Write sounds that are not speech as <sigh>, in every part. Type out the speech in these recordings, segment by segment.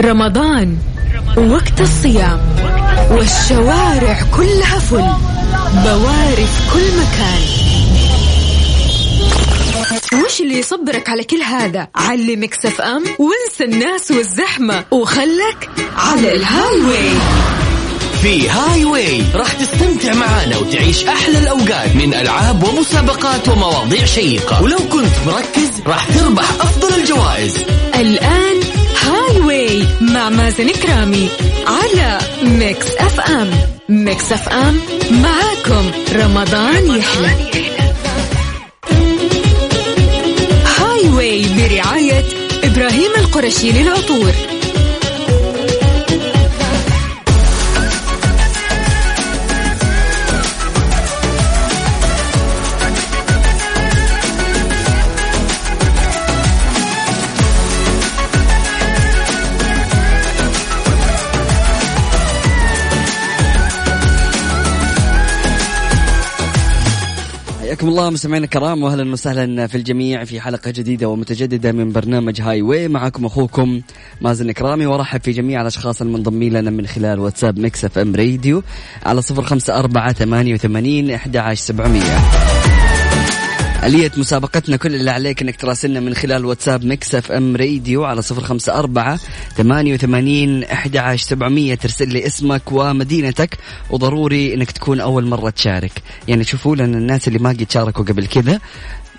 رمضان. وقت الصيام. والشوارع كلها فل. بواري في كل مكان. وش اللي يصبرك على كل هذا؟ علي Mix FM. وانسى الناس والزحمة. وخلك على ال Highway في Highway راح تستمتع معانا وتعيش أحلى الأوقات من ألعاب ومسابقات ومواضيع شيقة. ولو كنت مركز راح تربح أفضل الجوائز. way مع مازن كرامي على Mix FM. Mix FM معاكم. رمضان يحلى. Highway برعاية إبراهيم القرشي للعطور. حياكم الله مستمعينا الكرام واهلا وسهلا في الجميع في حلقة جديدة ومتجددة من برنامج Highway. معكم أخوكم مازن إكرامي وأرحب في جميع الأشخاص المنضمين لنا من خلال واتساب Mix FM Radio على 054 88 11700 آلية مسابقتنا كل اللي عليك إنك تراسلنا من خلال واتساب Mix FM Radio على صفر خمسة أربعة ثمانية وثمانين أحد عشر سبعمية ترسل لي اسمك ومدينتك وضروري إنك تكون أول مرة تشارك. يعني شوفوا لنا الناس اللي ما قد شاركوا قبل كذا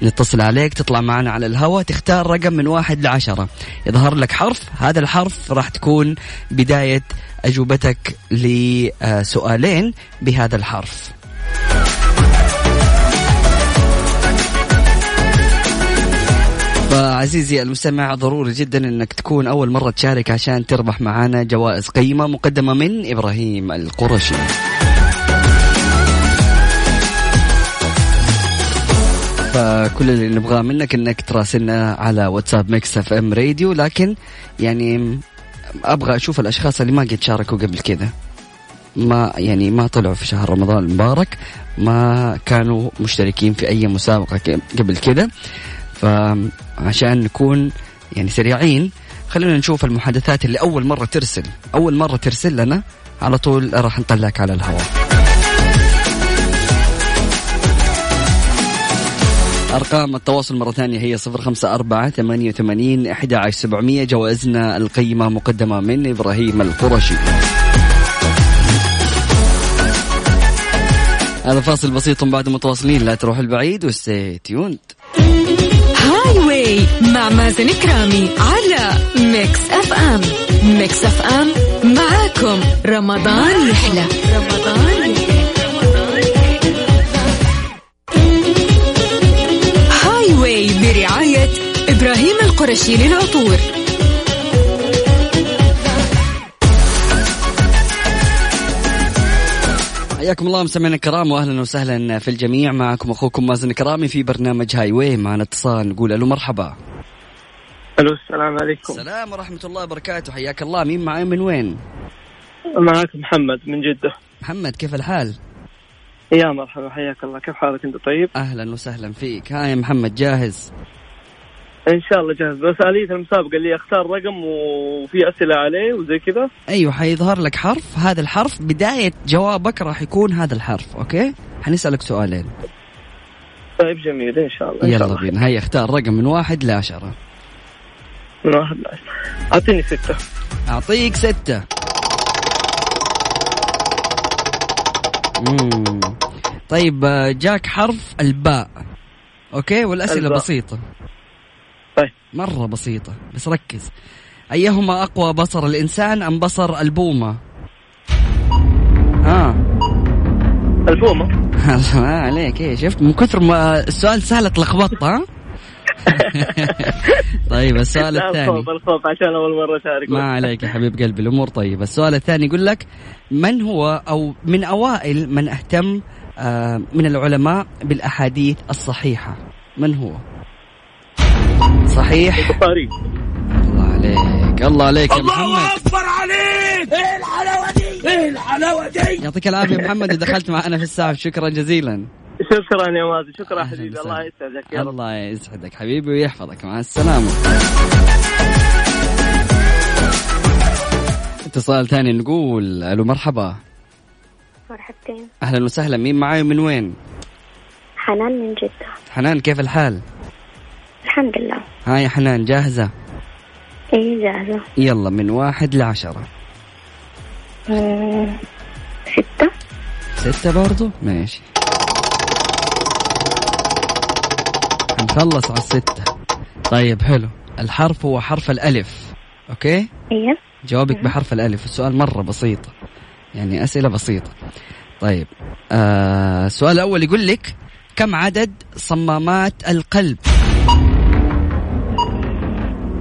نتصل عليك تطلع معنا على الهواء تختار رقم من واحد لعشرة. يظهر لك حرف هذا الحرف راح تكون بداية أجوبتك لسؤالين بهذا الحرف. فعزيزي المستمع ضروري جدا إنك تكون أول مرة تشارك عشان تربح معانا جوائز قيمة مقدمة من إبراهيم القرشي. فكل اللي نبغاه منك إنك تراسلنا على واتساب Mix FM Radio لكن يعني أبغى أشوف الأشخاص اللي ما قد شاركوا قبل كذا. ما يعني ما طلعوا في شهر رمضان المبارك ما كانوا مشتركين في أي مسابقة قبل كذا فعشان نكون يعني سريعين خلينا نشوف المحادثات اللي أول مرة ترسل. أول مرة ترسل لنا على طول راح نطلعك على الهواء. أرقام التواصل مرة ثانية هي صفر خمسة أربعة ثمانية وثمانين أحد عشر سبعمية. جوائزنا القيمة مقدمة من إبراهيم القرشي. هذا فاصل بسيط بعد متواصلين لا تروح البعيد و stay tuned Highway مع مازن كرامي على Mix FM Mix FM معاكم رمضان يحلى. رمضان Highway برعاية إبراهيم القرشي للعطور. حياكم الله مستمعينا الكرام واهلا وسهلا في الجميع. معكم أخوكم مازن كرامي في برنامج Highway. معنا اتصال نقول ألو مرحبا. ألو السلام عليكم. السلام ورحمة الله وبركاته. حياك الله. مين معي من وين؟ معك محمد من جدة. محمد كيف الحال؟ يا مرحبا حياك الله. كيف حالك أنت؟ طيب؟ أهلا وسهلا فيك. ها يا محمد جاهز؟ إن شاء الله جاهز. بس آلية المسابقة اللي أختار رقم وفي أسئلة عليه وزي كذا. أيوه حيظهر لك حرف. هذا الحرف بداية جوابك راح يكون هذا الحرف أوكي؟ حنسألك سؤالين. طيب جميل. إن شاء الله إن شاء يلا. بينا. هيا اختار رقم من واحد لعشرة من واحد لعشرة أعطيني ستة. أعطيك ستة. مم. طيب آه، جاك حرف الباء. أوكي؟ والأسئلة الباء. بسيطة. طيب. مرة بسيطة بس ركز. أيهما أقوى بصر الإنسان أم بصر البومة؟ ها البومة. ما <laughs> عليك. إيه شفت؟ من كثر ما السؤال سهل تلخبطت ها؟ <laughs> طيب السؤال الثاني. الخوف الخوف عشان أول مرة اشارك ما عليك يا حبيب قلبي الأمور طيبة. السؤال الثاني يقول لك من هو أو من أوائل من أهتم آه، من العلماء بالأحاديث الصحيحة؟ من هو؟ صحيح؟ البخاري. الله عليك. الله عليك يا محمد. أكبر عليك. إيه الحلاوة دي؟ إيه الحلاوة دي؟ يعطيك العافية محمد ودخلت معنا في الساعة. شكرا جزيلا. شكرا يا مازن. شكرا حبيبي. الله يسعدك. يا رب. الله يسعدك حبيبي ويحفظك. مع السلامة. اتصال ثاني نقول ألو مرحبا. مرحبتين. أهلا وسهلا. مين معاي ومن وين؟ حنان من جدة. حنان كيف الحال؟ الحمد لله هاي حنان جاهزة؟ إيه جاهزة. يلا من واحد لعشرة. مم، ستة. ستة برضو؟ ماشي. هنخلص على الستة. طيب حلو. الحرف هو حرف الألف. أوكي؟ إيه. جوابك بحرف الألف. السؤال مرة بسيط. يعني أسئلة بسيطة. طيب آه السؤال الأول يقول لك كم عدد صمامات القلب؟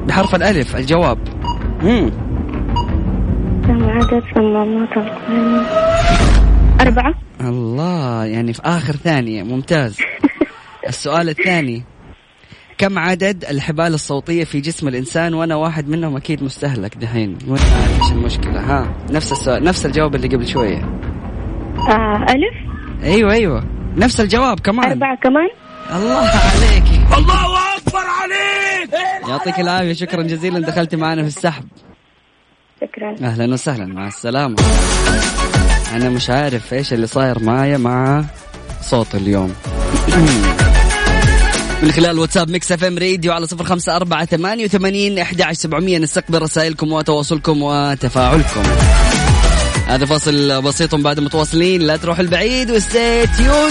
بحرف الألف الجواب. مم. كم عدد صمامات أربعة. الله يعني في آخر ثانية. ممتاز. <laughs> السؤال الثاني. كم عدد الحبال الصوتية في جسم الإنسان؟ وأنا واحد منهم أكيد مستهلك دحين. ما عارف إيش المشكلة؟ ها نفس السؤال نفس الجواب اللي قبل شوية. آه ألف؟ أيوة أيوة. نفس الجواب كمان. أربعة كمان؟ الله عليك. الله أكبر عليك! يعطيك العافية شكرا جزيلا. دخلتي معنا في السحب. شكرا. أهلا وسهلا مع السلامة. أنا مش عارف إيش اللي صاير معايا مع صوت اليوم. <clears throat> من خلال واتساب ميكس إف إم راديو على صفر خمسة أربعة ثمانية وثمانين أحد عشر سبعمية نستقبل رسائلكم وتواصلكم وتفاعلكم. هذا فاصل بسيط بعد متواصلين لا تروح البعيد و stay tuned. هاي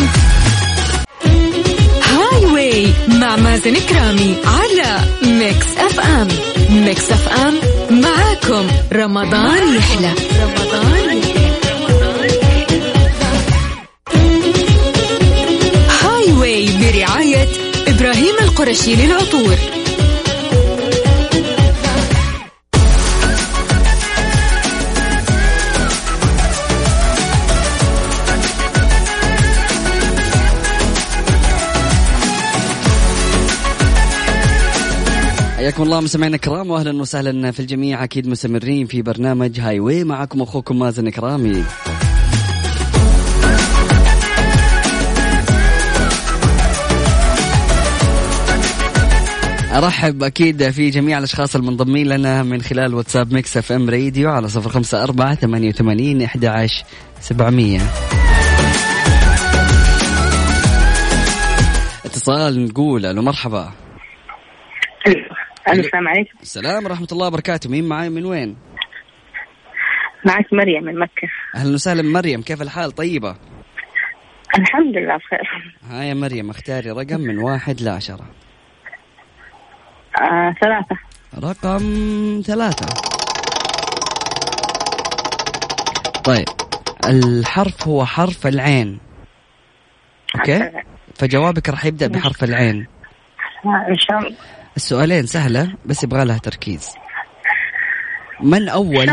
واي مع مازن كرامي على ميكس أف أم. ميكس أف أم معاكم. رمضان يحلى. رمضان هاي واي برعاية إبراهيم القرشي للعطور. حياكم الله مستمعينا الكرام واهلا وسهلا في الجميع. أكيد مستمرين في برنامج هاي واي. معكم أخوكم مازن كرامي أرحب أكيد في جميع الأشخاص المنضمين لنا من خلال واتساب ميكس إف إم راديو على صفر خمسة أربعة ثمانية وثمانين أحد عشر سبعمية. اتصال نقول ألو مرحبا. السلام عليكم. السلام ورحمة الله وبركاته. مين معاي؟ من وين؟ معك مريم من مكة. أهلا وسهلا. مريم كيف الحال؟ طيبة؟ الحمد لله بخير. ها يا مريم اختاري رقم من واحد لعشرة. آه ثلاثة. رقم ثلاثة. طيب الحرف هو حرف العين. أوكي. فجوابك راح يبدأ بحرف العين. آه إن شاء الله. السؤالين سهلة بس يبغى لها تركيز. من أول؟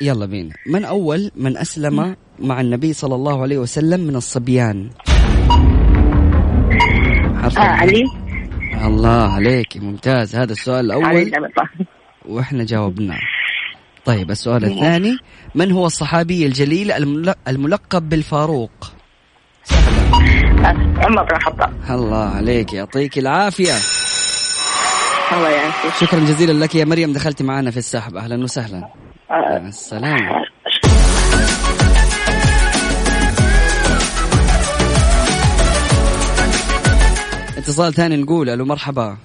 يلا بينا. من أول من أسلم مع النبي صلى الله عليه وسلم من الصبيان؟ آه. علي. الله عليك ممتاز. هذا السؤال الأول. وإحنا جاوبناه طيب السؤال الثاني. من هو الصحابي الجليل المل- الملقب بالفاروق؟ آه، عمر بن الخطاب. الله عليك يعطيك العافية. الله يعافيك. شكرا جزيلا لك يا مريم دخلتي معنا في السحب أهلا وسهلا. آه، مع السلامة. اتصال ثاني نقول ألو مرحبا.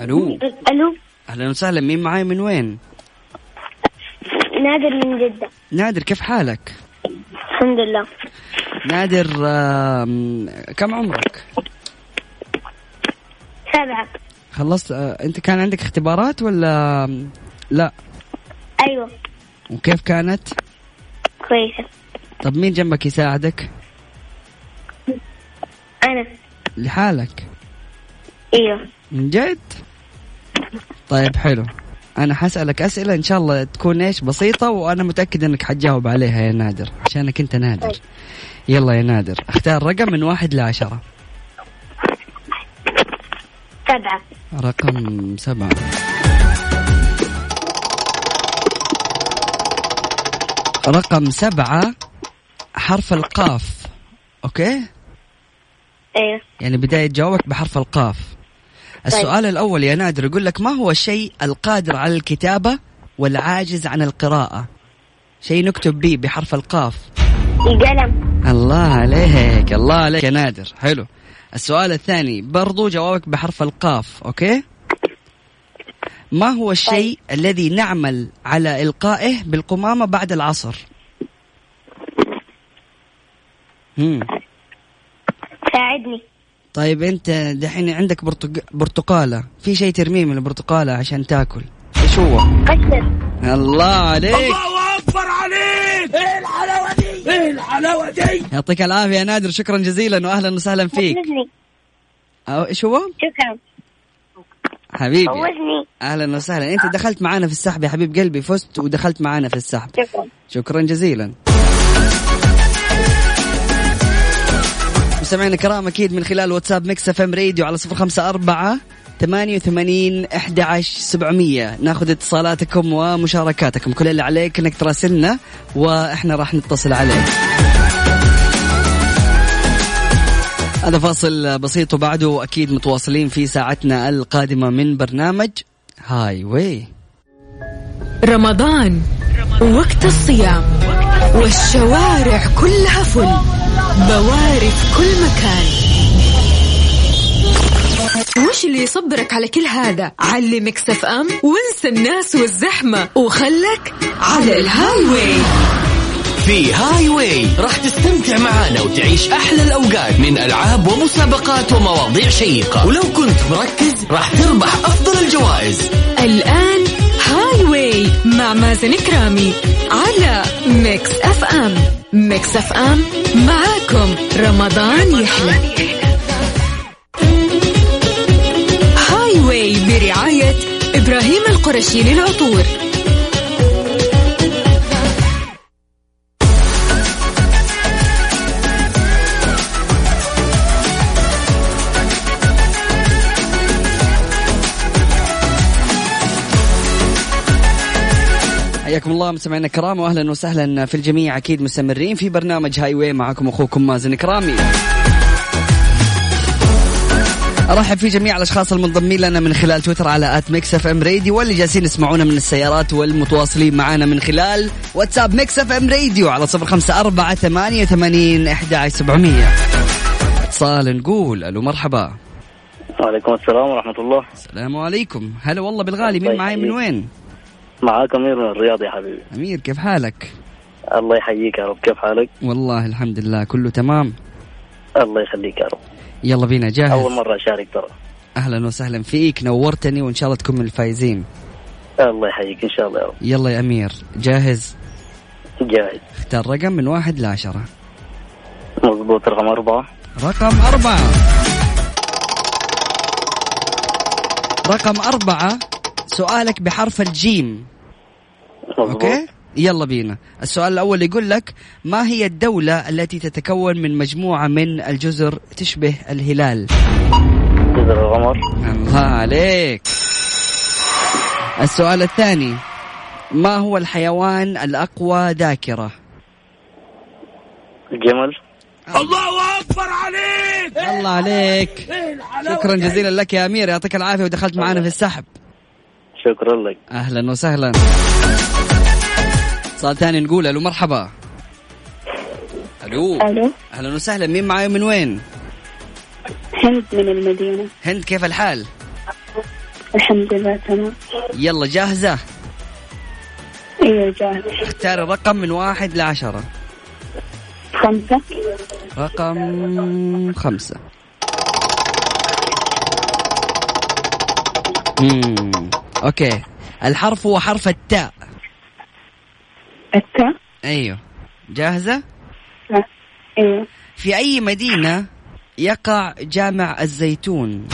ألو. ألو. أهلا وسهلا. مين معاي من وين؟ نادر من جدة. نادر كيف حالك؟ الحمد لله. نادر آم، كم عمرك؟ سبعة. خلصت. آه، أنت كان عندك اختبارات ولا؟ لا. أيوة. وكيف كانت؟ كويسة. طب مين جنبك يساعدك؟ أنا. لحالك. أيوة. من جد؟ طيب حلو. أنا حسألك أسئلة إن شاء الله تكون إيش؟ بسيطة وأنا متأكد إنك حتجاوب عليها يا نادر عشانك أنت نادر. يلا يا نادر اختار رقم من واحد لعشرة. سبعة رقم سبعة. رقم سبعة حرف القاف. okay؟ أيوة يعني بداية جوابك بحرف القاف. السؤال الأول يا نادر يقول لك ما هو الشيء القادر على الكتابة والعاجز عن القراءة؟ شيء نكتب به بحرف القاف. القلم. الله عليك الله عليك يا نادر. حلو. السؤال الثاني برضو جوابك بحرف القاف okay؟ ما هو الشيء الذي نعمل على إلقائه بالقمامة بعد العصر؟ مم. ساعدني. طيب أنت دحين عندك برتق... برتقالة في شيء ترميه من البرتقالة عشان تاكل. إيش هو؟ قشر. الله عليك. الله أكبر عليك! إيه الحلاوة دي؟ إيه الحلاوة دي؟ يعطيك العافية يا نادر شكرا جزيلا واهلا وسهلا فيك. أو إيش هو؟ شكرا. حبيبي. فوزني أهلا وسهلا. أنت دخلت معنا في السحب يا حبيب قلبي فزت ودخلت معنا في السحب. شكرا. شكرا جزيلا. مستمعينا الكرام أكيد من خلال واتساب ميكس إف إم راديو على صفر خمسة أربعة ثمانية وثمانين أحد عشر سبعمية. ناخذ اتصالاتكم ومشاركاتكم. كل اللي عليك إنك تراسلنا وإحنا راح نتصل عليك. هذا فاصل بسيط وبعده أكيد متواصلين في ساعتنا القادمة من برنامج هاي واي رمضان وقت الصيام والشوارع كلها فل. بواري في كل مكان. وش اللي يصبرك على كل هذا؟ على ميكس اف ام وانسى الناس والزحمة وخلك على الهاي واي في هاي واي راح تستمتع معانا وتعيش أحلى الأوقات من ألعاب ومسابقات ومواضيع شيقة. ولو كنت مركز راح تربح أفضل الجوائز. الآن هاي واي مع مازن كرامي على ميكس أف أم. ميكس أف أم معاكم. رمضان يحلى. برعاية إبراهيم القرشي للعطور. حياكم الله مستمعينا الكرام واهلا وسهلا في الجميع. أكيد مستمرين في برنامج هاي واي معكم أخوكم مازن كرامي ارحب في جميع الأشخاص المنضمين لنا من خلال تويتر على at ميكس إف إم راديو واللي جالسين يسمعونا من السيارات والمتواصلين معنا من خلال واتساب ميكس إف إم راديو على صفر خمسة أربعة ثمانية وثمانين أحد سبعمية. اتصال نقول ألو مرحبا. وعليكم السلام ورحمة الله. السلام عليكم. هلا والله بالغالي مين معاي؟ من. وين؟ معاك أمير من الرياض يا حبيبي. أمير كيف حالك؟ الله يحييك يا رب. كيف حالك؟ والله الحمد لله كله تمام؟ الله يخليك يا رب. يلا بينا جاهز؟ أول مرة أشارك ترى. أهلا وسهلا فيك نورتني وإن شاء الله تكون من الفايزين. الله يحييك إن شاء الله يا رب. يلا يا أمير جاهز؟ جاهز. اختار رقم من واحد لعشرة. مضبوط رقم أربعة. رقم أربعة. رقم أربعة سؤالك بحرف الجيم. مضبوط okay؟ يلا بينا. السؤال الأول يقول لك ما هي الدولة التي تتكون من مجموعة من الجزر تشبه الهلال؟ جزر القمر. الله عليك. السؤال الثاني ما هو الحيوان الأقوى ذاكرة؟ الجمل. الله أكبر عليك! الله عليك. شكرا جزيلا لك يا أمير يعطيك العافية ودخلت معنا في السحب. شكرا لك. أهلا وسهلا. صار ثاني نقول ألو مرحبا. ألو. ألو. أهلا وسهلا مين معاي من وين؟ هند من المدينة. هند كيف الحال؟ الحمد لله تمام. يلا جاهزة؟ أيوه جاهز اختاري رقم من واحد لعشرة خمسة. رقم خمسة. مم. أوكي. الحرف هو حرف التاء. التاء أيوه. جاهزة؟ لا. أيوه في أي مدينة يقع جامع الزيتون؟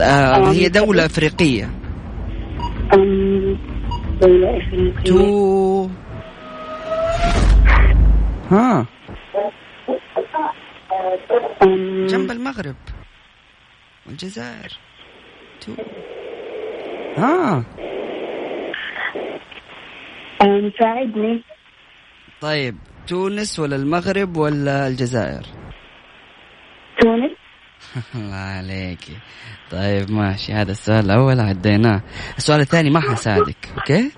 آه هي دولة أفريقية. أم. دولة أفريقية. تو. ها. أم. جنب المغرب. والجزائر. تو. ها. ساعدني. طيب تونس ولا المغرب ولا الجزائر؟ تونس. <laughs> الله عليك. طيب ماشي هذا السؤال الأول عديناه. السؤال الثاني ما حساعدك okay؟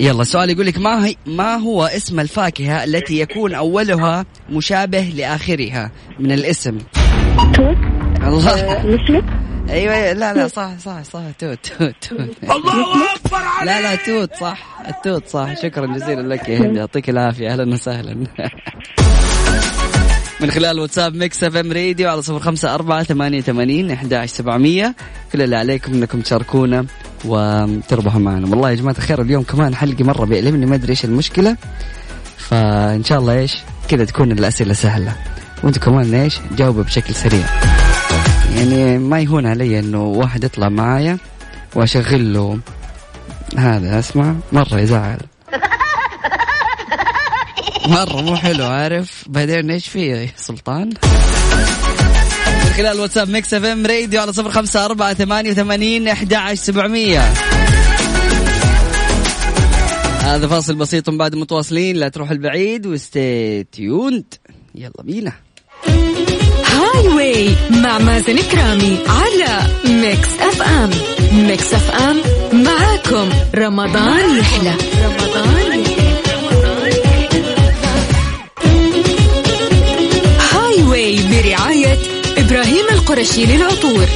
يلا السؤال يقول لك ما هي ما هو اسم الفاكهة التي يكون أولها مشابه لآخرها من الاسم؟ توت. الله. آه، أيوه أيوة، لا لا <laughs> صح صح صح. توت توت توت. الله أكبر <laughs> لا لا توت صح. التوت صح. شكرا جزيلا لك يا هند. يعطيك العافية. أهلا وسهلا. <laughs> من خلال واتساب ميكس اف ام راديو على صفر خمسة أربعة ثمانية ثمانين أحد سبعمية كل اللي عليكم إنكم تشاركونا وتربحوا معنا. والله يا جماعة الخير اليوم كمان حلقة مرة بيألمني ما أدري إيش المشكلة. فإن شاء الله إيش كذا تكون الأسئلة سهلة. وأنتم كمان إيش جاوبوا بشكل سريع. يعني ما يهون علي إنه واحد يطلع معايا واشغل له هذا أسمع مرة يزعل. مرة مو حلو عارف؟ بعدين إيش فيه يا سلطان؟ من خلال واتساب ميكس إف إم راديو على صفر خمسة أربعة ثمانية وثمانين أحد عشر سبعمية. هذا فاصل بسيط بعد متواصلين لا تروح البعيد و stay tuned. يلا بينا. هاي واي مع مازن كرامي على ميكس اف ام ميكس اف ام معاكم. رمضان يحلى. رمضان هاي واي برعاية إبراهيم القرشي للعطور.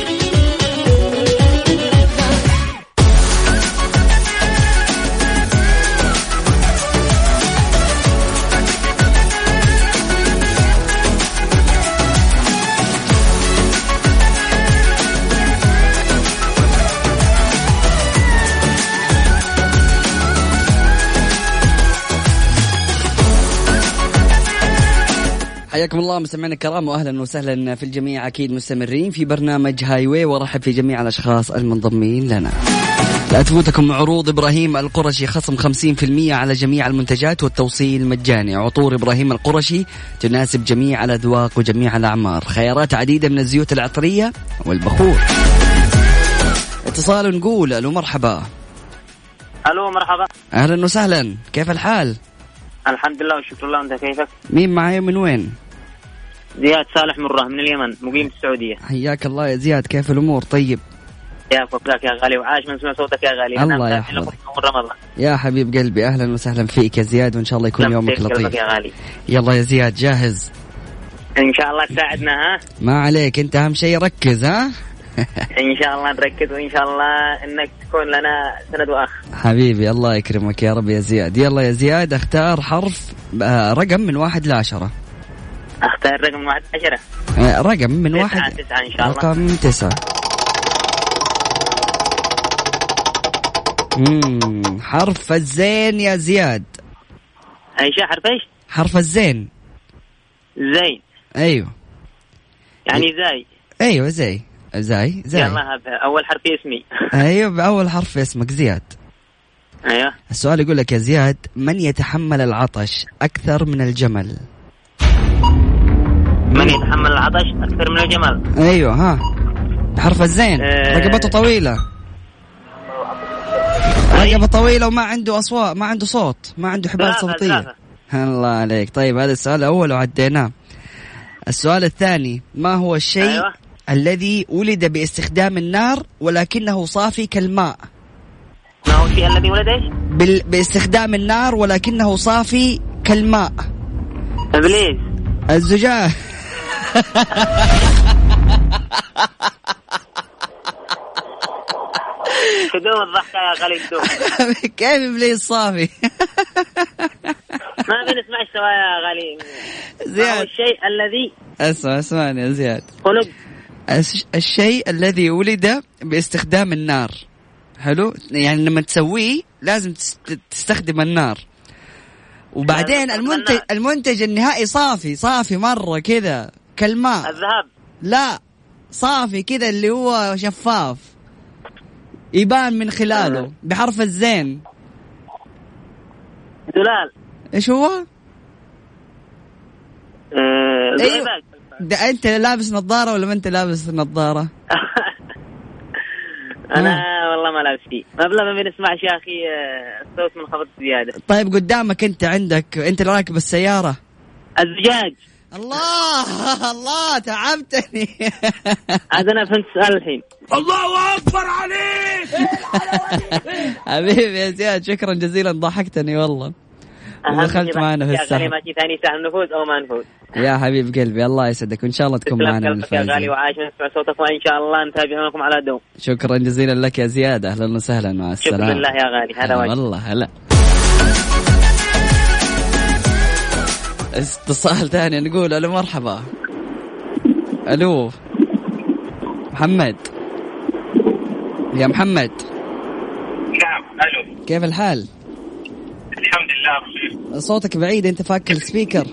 حياكم الله مستمعينا الكرام واهلا وسهلا في الجميع أكيد مستمرين في برنامج هاي واي وارحب في جميع الأشخاص المنضمين لنا. لا تفوتكم عروض إبراهيم القرشي خصم 50% على جميع المنتجات والتوصيل مجاني، عطور إبراهيم القرشي تناسب جميع الأذواق وجميع الأعمار، خيارات عديدة من الزيوت العطرية والبخور. اتصال نقول ألو مرحبا. ألو مرحبا أهلا وسهلا، كيف الحال؟ الحمد لله والشكر لله أنت كيفك؟ مين معايا من وين؟ زياد صالح مره من اليمن مقيم في السعودية. حياك الله يا زياد كيف الأمور؟ طيب؟ يا فضلك يا غالي وعاش من سمع صوتك يا غالي. الله يحفظك. يا حبيب قلبي أهلا وسهلا فيك يا زياد وإن شاء الله يكون يومك لطيف. يا غالي. يلا يا زياد جاهز. إن شاء الله تساعدنا ها؟ ما عليك أنت أهم شيء ركز ها؟ <laughs> إن شاء الله نركز وإن شاء الله إنك تكون لنا سند وأخ. حبيبي الله يكرمك يا رب يا زياد. يلا يا زياد اختار حرف آه، رقم من واحد لعشرة. أختار رقم واحد عشرة. آه، رقم من تسعة واحد. تسعة إن شاء الله. رقم تسعة. مم. حرف الزين يا زياد. أي شيء حرف إيش؟ حرف الزين. زين. أيوه. يعني زاي. أيوه زي زي زي يلا هذا أول حرف اسمي. أيوه بأول حرف اسمك زياد. أيوه. السؤال يقول لك يا زياد من يتحمل العطش أكثر من الجمل؟ من يتحمل العطش أكثر من الجمال. أيوه ها. بحرف الزين. آه. رقبته طويلة. رقبة طويلة وما عنده أصوات ما عنده صوت ما عنده حبال صوتية. الله عليك. طيب هذا السؤال الأول وعديناه. السؤال الثاني ما هو الشيء أيوة. الذي ولد باستخدام النار ولكنه صافي كالماء؟ ما هو الشيء الذي ولد إيش؟ بال... باستخدام النار ولكنه صافي كالماء. إبليس. الزجاج. كدوم الضحكة يا غالي كدوم <laughs> كيف ابليس صافي؟ <laughs> ما في نسمع سوا يا غالي. زياد. الشيء الذي اسمع اسمعني يا زياد. خلق. الش- الشيء الذي ولد باستخدام النار. حلو؟ يعني لما تسويه لازم تست- تستخدم النار. وبعدين المنتج. المنتج النهائي صافي صافي مرة كذا. كالماء الذهب. لا صافي كذا اللي هو شفاف. يبان من خلاله بحرف الزين. زلال. إيش هو؟ آه، أيوة. زئبق. ده أنت لابس نظارة ولا ما أنت لابس نظارة؟ <laughs> أنا والله ما لابس فيه مبلغ ما بنسمعش يا أخي آه، الصوت منخفض زيادة. طيب قدامك أنت عندك أنت اللي راكب السيارة. الزجاج. الله الله تعبتني. <laughs> عاد أنا فهمت السؤال الحين. حبيبي يا زياد شكرا جزيلا ضحكتني والله. دخلت معنا في السحب. ما ثاني سهل نفوز أو ما نفوز. يا حبيب قلبي الله يسعدك وإن شاء الله تكون معنا من قلبك يا غالي الفائزين وعايش نسمع صوتك وان شاء الله نتابع معكم على دوم. شكرا جزيلا لك يا زياد أهلا وسهلا مع السلامة. شكرا لله يا غالي هلا والله هلا. اتصال ثاني نقول ألو مرحبا. ألو. محمد. يا محمد. نعم ألو. كيف الحال؟ الحمد لله بخير صوتك بعيد أنت فاك ال speaker.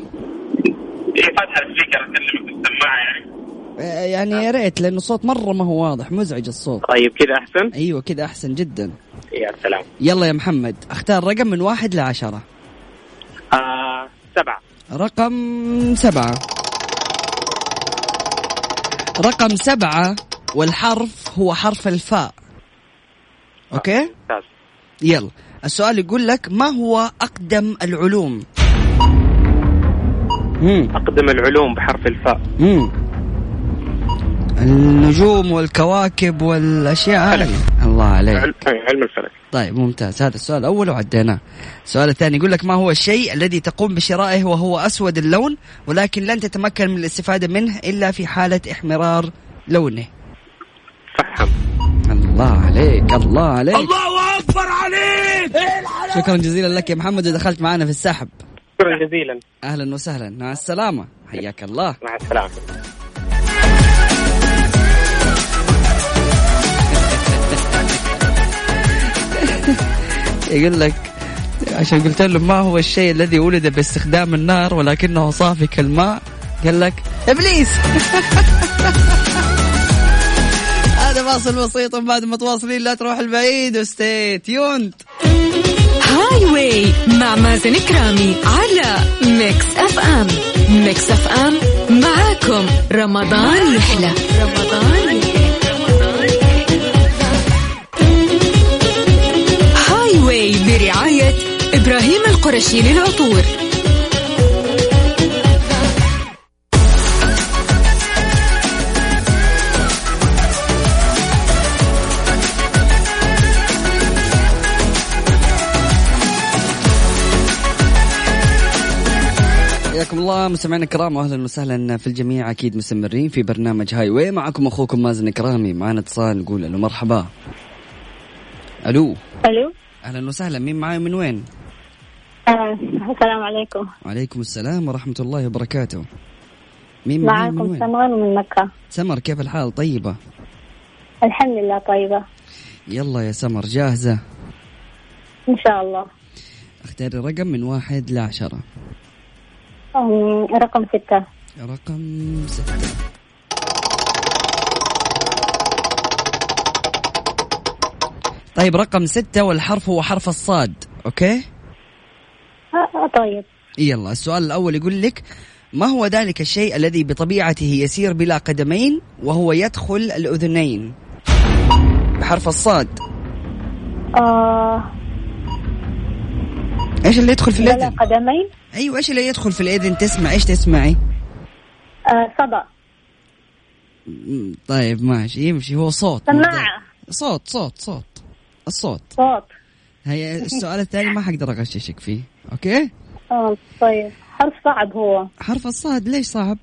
إيه فاتحه ال speaker أكلمك بالسماعة يعني. آه، يعني يا ريت لأنه الصوت مرة ما هو واضح مزعج الصوت. طيب كذا أحسن؟ أيوه كذا أحسن جدا. يا سلام. يلا يا محمد أختار رقم من واحد لعشرة. آه سبعة. رقم سبعة. رقم سبعة والحرف هو حرف الفاء. أوكي؟ ممتاز. يلا. السؤال يقول لك ما هو أقدم العلوم؟ مم. أقدم العلوم بحرف الفاء. مم. النجوم والكواكب والأشياء هذه. الله عليك. علم, علم الفلك طيب ممتاز. هذا السؤال الأول وعديناه. السؤال الثاني يقول لك ما هو الشيء الذي تقوم بشرائه وهو أسود اللون ولكن لن تتمكن من الاستفادة منه إلا في حالة احمرار لونه؟ فهم. الله عليك الله عليك. الله أكبر عليك! شكرا جزيلا لك يا محمد ودخلت معنا في السحب. شكرا جزيلا. أهلا وسهلا. مع السلامة. حياك الله. مع السلامة. <laughs> يقول لك عشان قلت له ما هو الشيء الذي ولد باستخدام النار ولكنه صافي كالماء قال لك إبليس! <laughs> هذا فاصل بسيط بعد ما تواصلين لا تروح بعيد و stay tuned Highway مع مازن كرامي على ميكس أف أم. ميكس أف أم معاكم. رمضان يحلى. رمضان يحلى. برعاية إبراهيم القرشي للعطور. حياكم الله مستمعينا الكرام واهلا وسهلا في الجميع أكيد مستمرين في برنامج هاي واي. معكم أخوكم مازن كرامي معنا اتصال نقول ألو مرحبا. ألو. ألو. أهلا وسهلا. مين معاي من وين؟ آه، السلام عليكم. وعليكم السلام ورحمة الله وبركاته. مين معاي من معاكم وين؟ سمر من مكة. سمر كيف الحال؟ طيبة؟ الحمد لله طيبة. يلا يا سمر جاهزة؟ إن شاء الله. أختاري رقم من واحد لعشرة. رقم ستة. رقم ستة. طيب رقم ستة والحرف هو حرف الصاد. أوكي؟ آه، طيب. يلا السؤال الأول يقول لك ما هو ذلك الشيء الذي بطبيعته يسير بلا قدمين وهو يدخل الأذنين؟ بحرف الصاد. آه. إيش اللي يدخل في بلا الأذن؟ قدمين؟ أيوه إيش اللي يدخل في الأذن؟ تسمع إيش تسمعي؟ آه صدى. طيب ماشي يمشي هو صوت. سماعة. صوت صوت صوت. الصوت. صوت. هي السؤال الثاني ما حقدر أغششك فيه. أوكي؟ آه طيب. حرف صعب هو. حرف الصاد ليش صعب؟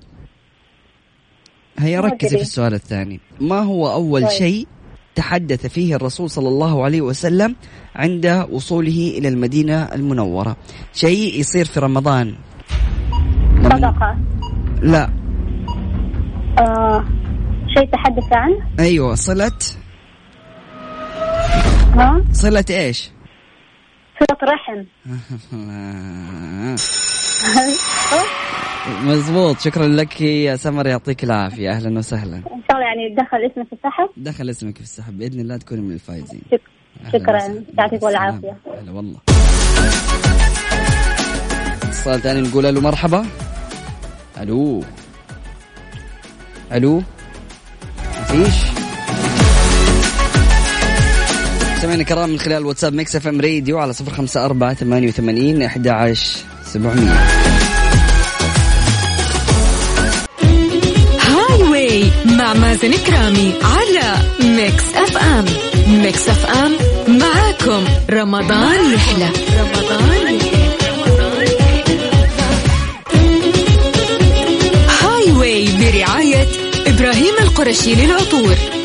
هيا ركزي. في السؤال الثاني. ما هو أول طيب. شيء تحدث فيه الرسول صلى الله عليه وسلم عند وصوله إلى المدينة المنورة؟ شيء يصير في رمضان. صدقة. لا. آه شيء تحدث عنه؟ أيوة صلة. ها؟ صلة إيش؟ صلة رحم. <laughs> مزبوط. شكرا لك يا سمر يعطيك العافية. أهلا وسهلا. إن شاء الله يعني دخل اسمه في السحب. دخل اسمك في السحب. بإذن الله تكوني من الفائزين شكرا. يعطيك العافية. هلا والله. اتصال ثاني نقول ألو مرحبا. ألو. ألو. مفيش؟ سمعنا كرام من خلال واتساب ميكس اف ام راديو على صفر خمسة أربعة ثمانية وثمانين أحد عشر سبعمية. مع مازن كرامي على ميكس اف ام. ميكس اف ام معاكم. رمضان يحلى. رمضان يحلى. هاي واي برعاية إبراهيم القرشي للعطور.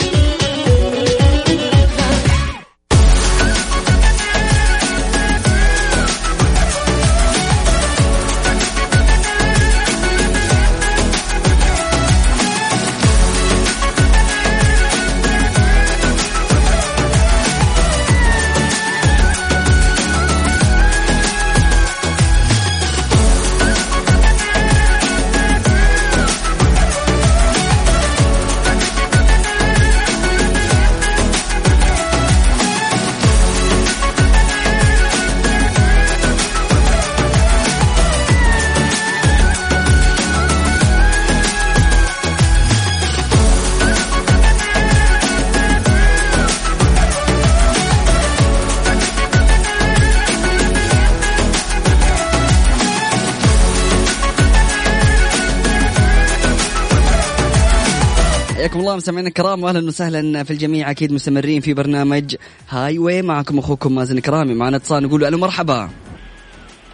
مستمعينا الكرام واهلا وسهلا في الجميع. أكيد مستمرين في برنامج هاي واي معكم أخوكم مازن كرامي معنا اتصال نقول ألو مرحبا.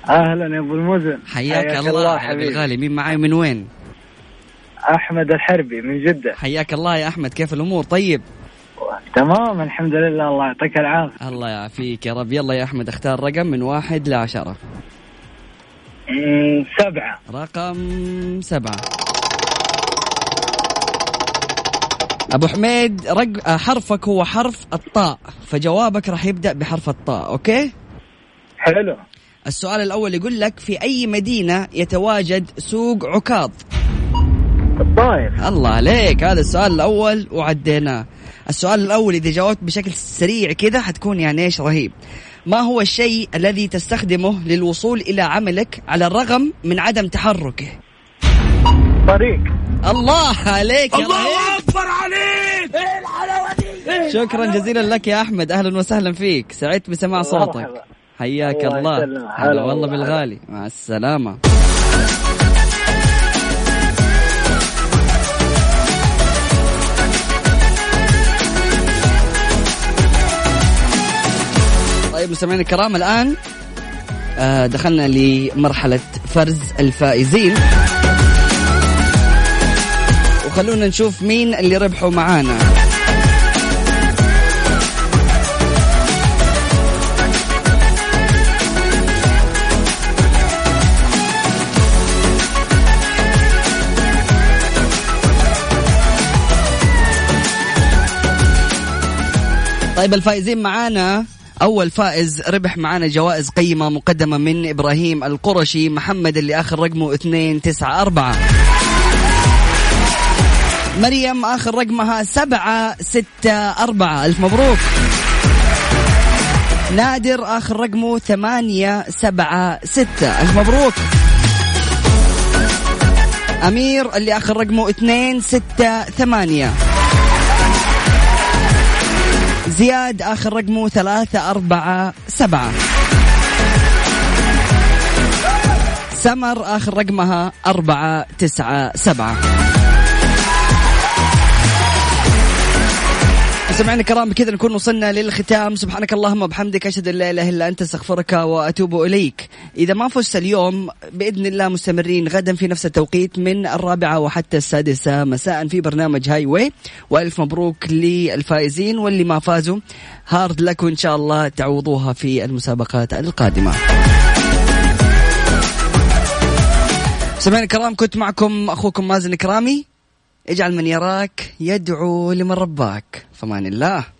أهلا يا أبو المزن حياك, الله, يا حبيبي. الغالي. مين معاي من وين؟ أحمد الحربي من جدة. حياك الله يا أحمد. كيف الأمور؟ طيب؟ تمام الحمد لله. الله يعطيك العافية. الله يعافيك يا رب. يلا يا أحمد اختار رقم من واحد لعشرة. أمم، سبعة. رقم سبعة. أبو حميد رق... آه، حرفك هو حرف الطاء فجوابك راح يبدأ بحرف الطاء أوكي؟ حلو. السؤال الأول يقول لك في أي مدينة يتواجد سوق عكاظ؟ الطايف الله عليك هذا السؤال الأول وعديناه. السؤال الأول إذا جاوبت بشكل سريع كذا حتكون يعني إيش رهيب. ما هو الشيء الذي تستخدمه للوصول إلى عملك على الرغم من عدم تحركه؟ طريق. الله عليك يا الله أكبر عليك! إيه الحلاوة دي؟ شكرا جزيلا لك يا أحمد. أهلا وسهلا فيك. سعدت بسماع صوتك. حياك الله. هلا هلا والله والله. بالغالي. مع السلامة. طيب مستمعينا الكرام الآن آه، دخلنا لمرحلة فرز الفائزين. وخلونا نشوف مين اللي ربحوا معانا. طيب الفائزين معانا. أول فائز ربح معانا جوائز قيمة مقدمة من إبراهيم القرشي. محمد اللي آخر رقمه 294 مريم آخر رقمها 764 ألف مبروك. نادر آخر رقمه 876 ألف مبروك. أمير اللي آخر رقمه 268 زياد آخر رقمه ثلاثة أربعة سبعة. سمر آخر رقمها أربعة تسعة سبعة. سمعنا الكرام بكذا نكون وصلنا للختام. سبحانك اللهم وبحمدك أشهد أن لا إله إلا أنت أستغفرك وأتوب إليك. إذا ما فزت اليوم بإذن الله مستمرين غدا في نفس التوقيت من الرابعة وحتى السادسة. مساء في برنامج هاي واي وألف مبروك للفائزين واللي ما فازوا. هارد لك وان شاء الله تعوضوها في المسابقات القادمة. سمعنا الكرام كنت معكم أخوكم مازن كرامي. اجعل من يراك يدعو لمن رباك. فمان الله.